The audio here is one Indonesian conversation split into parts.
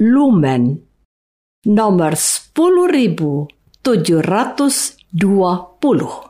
Lumen nomor 10720.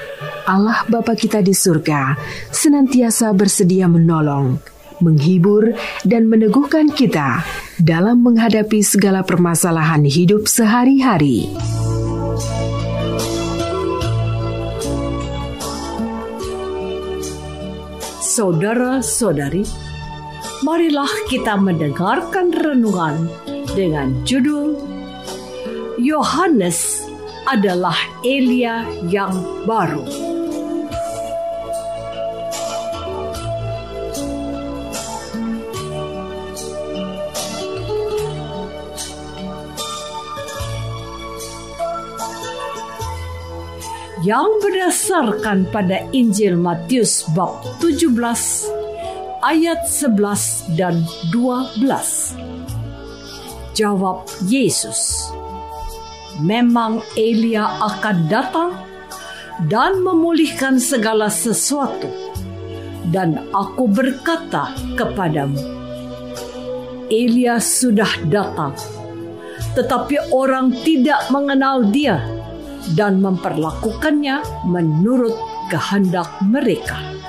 Allah Bapa kita di surga senantiasa bersedia menolong, menghibur, dan meneguhkan kita dalam menghadapi segala permasalahan hidup sehari-hari. Saudara-saudari, marilah kita mendengarkan renungan dengan judul Yohanes adalah Elia yang baru. Yang berdasarkan pada Injil Matius bab 17 ayat 11 dan 12. Jawab Yesus, "Memang Elia akan datang dan memulihkan segala sesuatu, dan aku berkata kepadamu, Elia sudah datang, tetapi orang tidak mengenal dia." Dan memperlakukannya menurut kehendak mereka.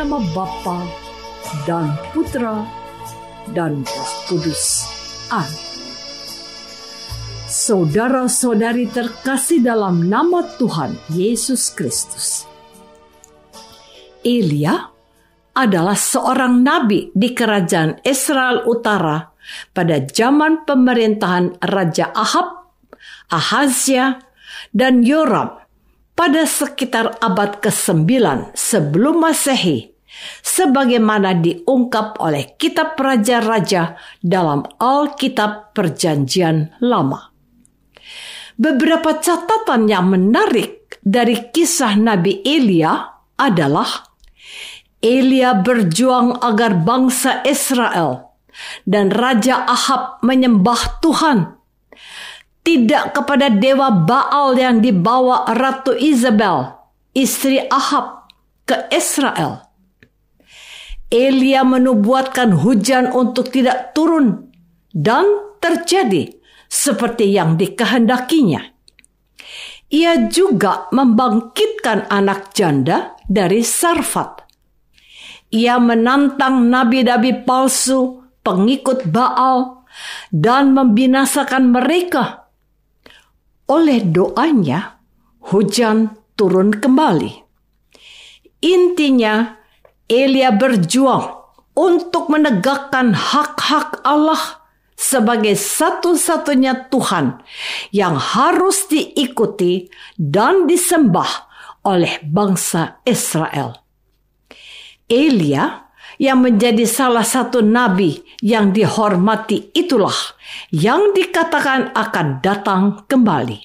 Nama Bapa dan Putra dan Roh Kudus. Amin. Saudara-saudari terkasih dalam nama Tuhan Yesus Kristus. Elia adalah seorang nabi di kerajaan Israel Utara pada zaman pemerintahan Raja Ahab, Ahazia, dan Yoram pada sekitar abad ke-9 sebelum Masehi, sebagaimana diungkap oleh kitab raja-raja dalam Alkitab Perjanjian Lama. Beberapa catatan yang menarik dari kisah Nabi Elia adalah Elia berjuang agar bangsa Israel dan Raja Ahab menyembah Tuhan tidak kepada dewa Baal yang dibawa Ratu Isabel, istri Ahab, ke Israel. Elia menubuatkan hujan untuk tidak turun dan terjadi seperti yang dikehendakinya. Ia juga membangkitkan anak janda dari Sarfat. Ia menantang nabi-nabi palsu, pengikut Baal, dan membinasakan mereka oleh doanya, hujan turun kembali. Intinya, Elia berjuang untuk menegakkan hak-hak Allah sebagai satu-satunya Tuhan yang harus diikuti dan disembah oleh bangsa Israel. Elia yang menjadi salah satu nabi yang dihormati itulah yang dikatakan akan datang kembali.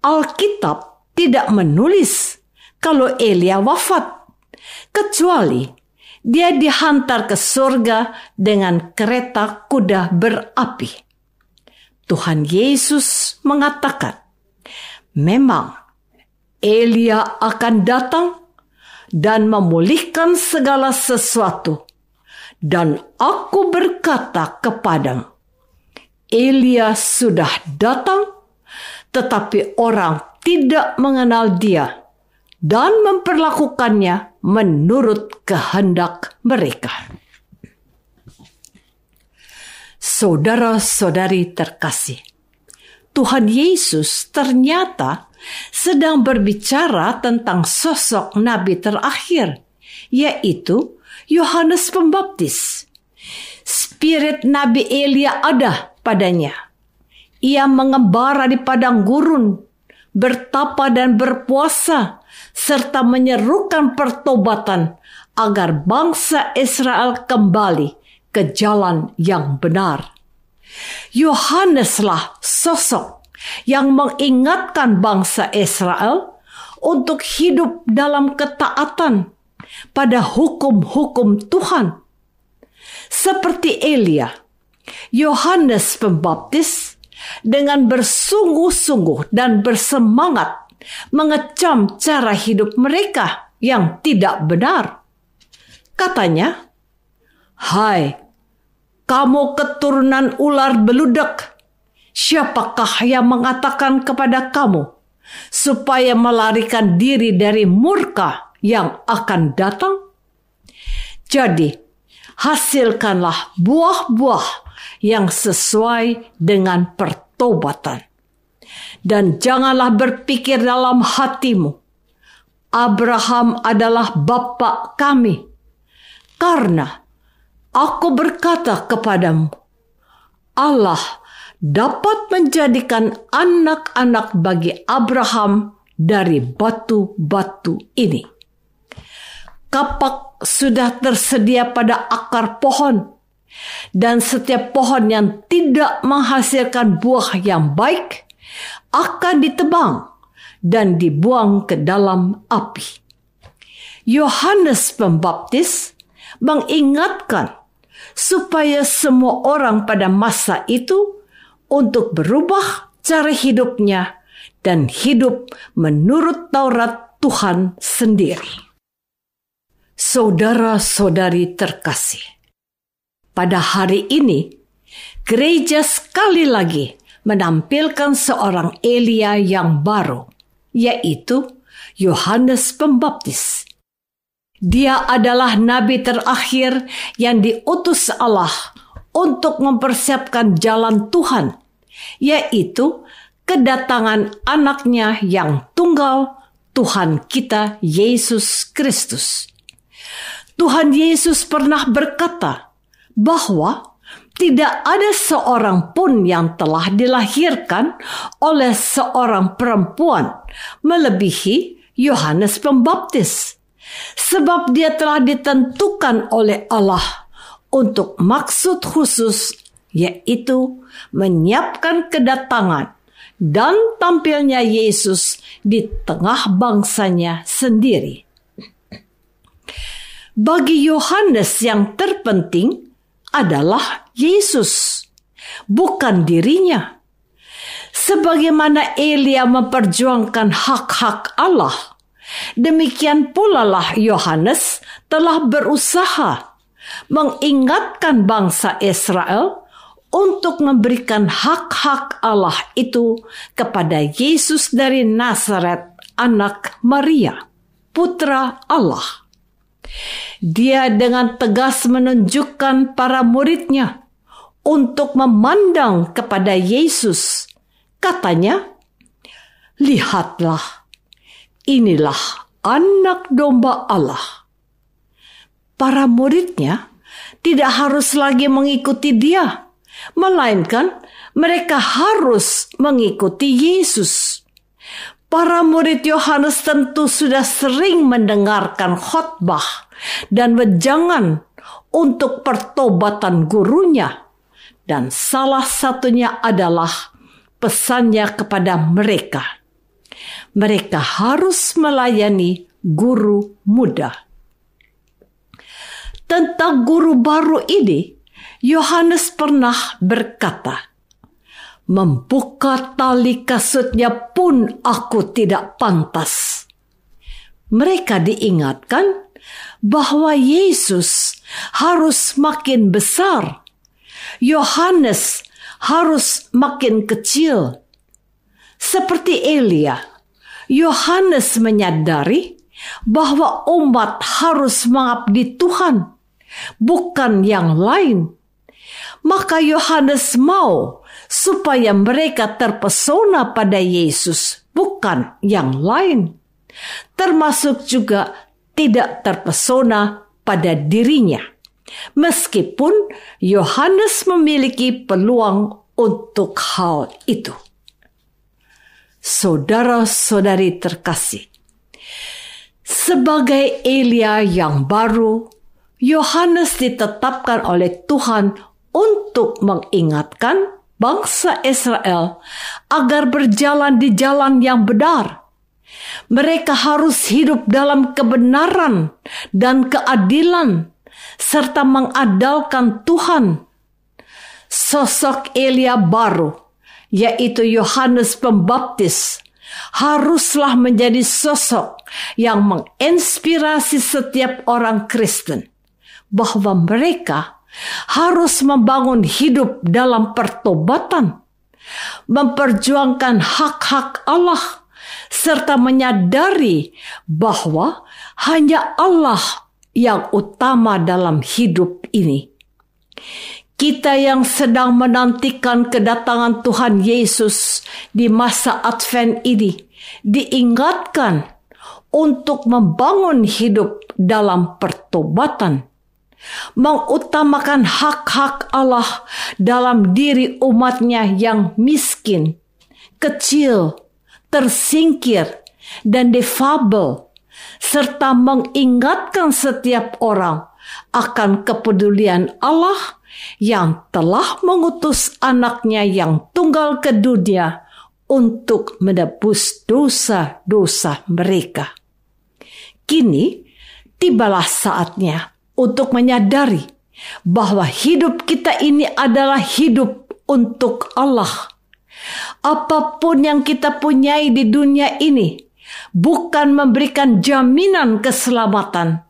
Alkitab tidak menulis kalau Elia wafat, kecuali dia dihantar ke surga dengan kereta kuda berapi. Tuhan Yesus mengatakan, "Memang Elia akan datang dan memulihkan segala sesuatu, dan aku berkata kepadamu, Elia sudah datang, tetapi orang tidak mengenal dia." Dan memperlakukannya menurut kehendak mereka. Saudara-saudari terkasih, Tuhan Yesus ternyata sedang berbicara tentang sosok nabi terakhir, yaitu Yohanes Pembaptis. Spirit Nabi Elia ada padanya. Ia mengembara di padang gurun, bertapa dan berpuasa serta menyerukan pertobatan agar bangsa Israel kembali ke jalan yang benar. Yohaneslah sosok yang mengingatkan bangsa Israel untuk hidup dalam ketaatan pada hukum-hukum Tuhan. Seperti Elia, Yohanes Pembaptis dengan bersungguh-sungguh dan bersemangat mengecam cara hidup mereka yang tidak benar. Katanya, "Hai, kamu keturunan ular beludak, siapakah yang mengatakan kepada kamu supaya melarikan diri dari murka yang akan datang? Jadi, hasilkanlah buah-buah yang sesuai dengan pertobatan." Dan janganlah berpikir dalam hatimu, Abraham adalah bapa kami, karena aku berkata kepadamu, Allah dapat menjadikan anak-anak bagi Abraham dari batu-batu ini. Kapak sudah tersedia pada akar pohon, dan setiap pohon yang tidak menghasilkan buah yang baik akan ditebang dan dibuang ke dalam api. Yohanes Pembaptis mengingatkan supaya semua orang pada masa itu untuk berubah cara hidupnya dan hidup menurut Taurat Tuhan sendiri. Saudara-saudari terkasih, pada hari ini gereja sekali lagi menampilkan seorang Elia yang baru, yaitu Yohanes Pembaptis. Dia adalah nabi terakhir yang diutus Allah untuk mempersiapkan jalan Tuhan, yaitu kedatangan anaknya yang tunggal, Tuhan kita Yesus Kristus. Tuhan Yesus pernah berkata bahwa tidak ada seorang pun yang telah dilahirkan oleh seorang perempuan melebihi Yohanes Pembaptis, sebab dia telah ditentukan oleh Allah untuk maksud khusus, yaitu menyiapkan kedatangan dan tampilnya Yesus di tengah bangsanya sendiri. Bagi Yohanes yang terpenting adalah Yesus, bukan dirinya. Sebagaimana Elia memperjuangkan hak-hak Allah, demikian pula lah Yohanes telah berusaha mengingatkan bangsa Israel untuk memberikan hak-hak Allah itu kepada Yesus dari Nazaret, anak Maria, putra Allah. Dia dengan tegas menunjukkan para muridnya untuk memandang kepada Yesus. Katanya, "Lihatlah, inilah anak domba Allah." Para muridnya tidak harus lagi mengikuti dia, melainkan mereka harus mengikuti Yesus. Para murid Yohanes tentu sudah sering mendengarkan khotbah dan wejangan untuk pertobatan gurunya. Dan salah satunya adalah pesannya kepada mereka. Mereka harus melayani guru muda. tentang guru baru ini, Yohanes pernah berkata, "Membuka tali kasutnya pun aku tidak pantas." Mereka diingatkan bahwa Yesus harus makin besar, Yohanes harus makin kecil. Seperti Elia, Yohanes menyadari bahwa umat harus mengabdi Tuhan, bukan yang lain. Maka Yohanes mau supaya mereka terpesona pada Yesus, bukan yang lain. Termasuk juga tidak terpesona pada dirinya. Meskipun Yohanes memiliki peluang untuk hal itu. Saudara-saudari terkasih, sebagai Elia yang baru, Yohanes ditetapkan oleh Tuhan untuk mengingatkan bangsa Israel agar berjalan di jalan yang benar. Mereka harus hidup dalam kebenaran dan keadilan, serta mengadalkan Tuhan. Sosok Elia baru, yaitu Yohanes Pembaptis, haruslah menjadi sosok yang menginspirasi setiap orang Kristen bahwa mereka harus membangun hidup dalam pertobatan, memperjuangkan hak-hak Allah, serta menyadari bahwa hanya Allah yang utama dalam hidup ini. Kita yang sedang menantikan kedatangan Tuhan Yesus di masa Advent ini diingatkan untuk membangun hidup dalam pertobatan, mengutamakan hak-hak Allah dalam diri umatnya yang miskin, kecil, tersingkir, dan defabel, serta mengingatkan setiap orang akan kepedulian Allah yang telah mengutus anaknya yang tunggal ke dunia untuk menebus dosa-dosa mereka. Kini tibalah saatnya untuk menyadari bahwa hidup kita ini adalah hidup untuk Allah. Apa pun yang kita punyai di dunia ini bukan memberikan jaminan keselamatan,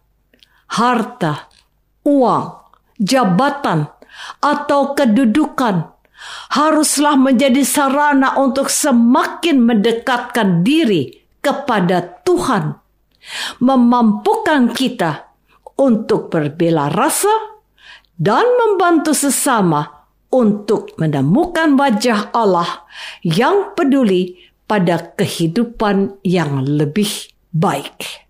harta, uang, jabatan, atau kedudukan haruslah menjadi sarana untuk semakin mendekatkan diri kepada Tuhan, memampukan kita untuk berbela rasa dan membantu sesama untuk menemukan wajah Allah yang peduli pada kehidupan yang lebih baik.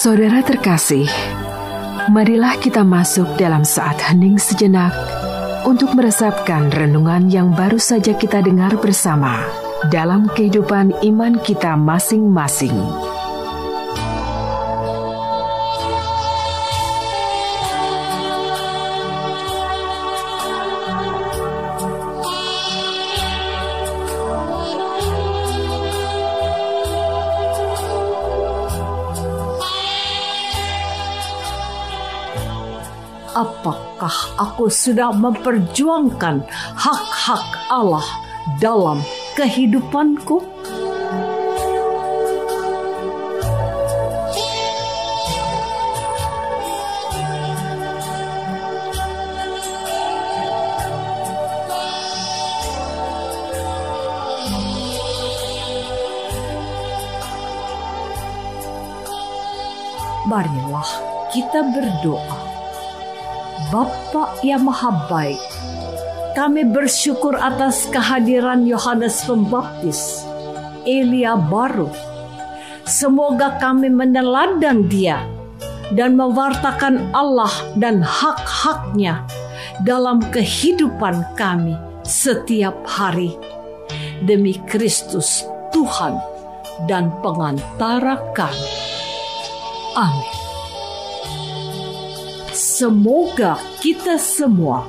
Saudara terkasih, marilah kita masuk dalam saat hening sejenak untuk meresapkan renungan yang baru saja kita dengar bersama dalam kehidupan iman kita masing-masing. apakah aku sudah memperjuangkan hak-hak Allah dalam kehidupanku? Marilah kita berdoa Bapa yang Maha Baik, kami bersyukur atas kehadiran Yohanes Pembaptis, Elia baru. Semoga kami meneladan dia dan mewartakan Allah dan hak-haknya dalam kehidupan kami setiap hari. Demi Kristus Tuhan dan pengantara kami. Amin. Semoga kita semua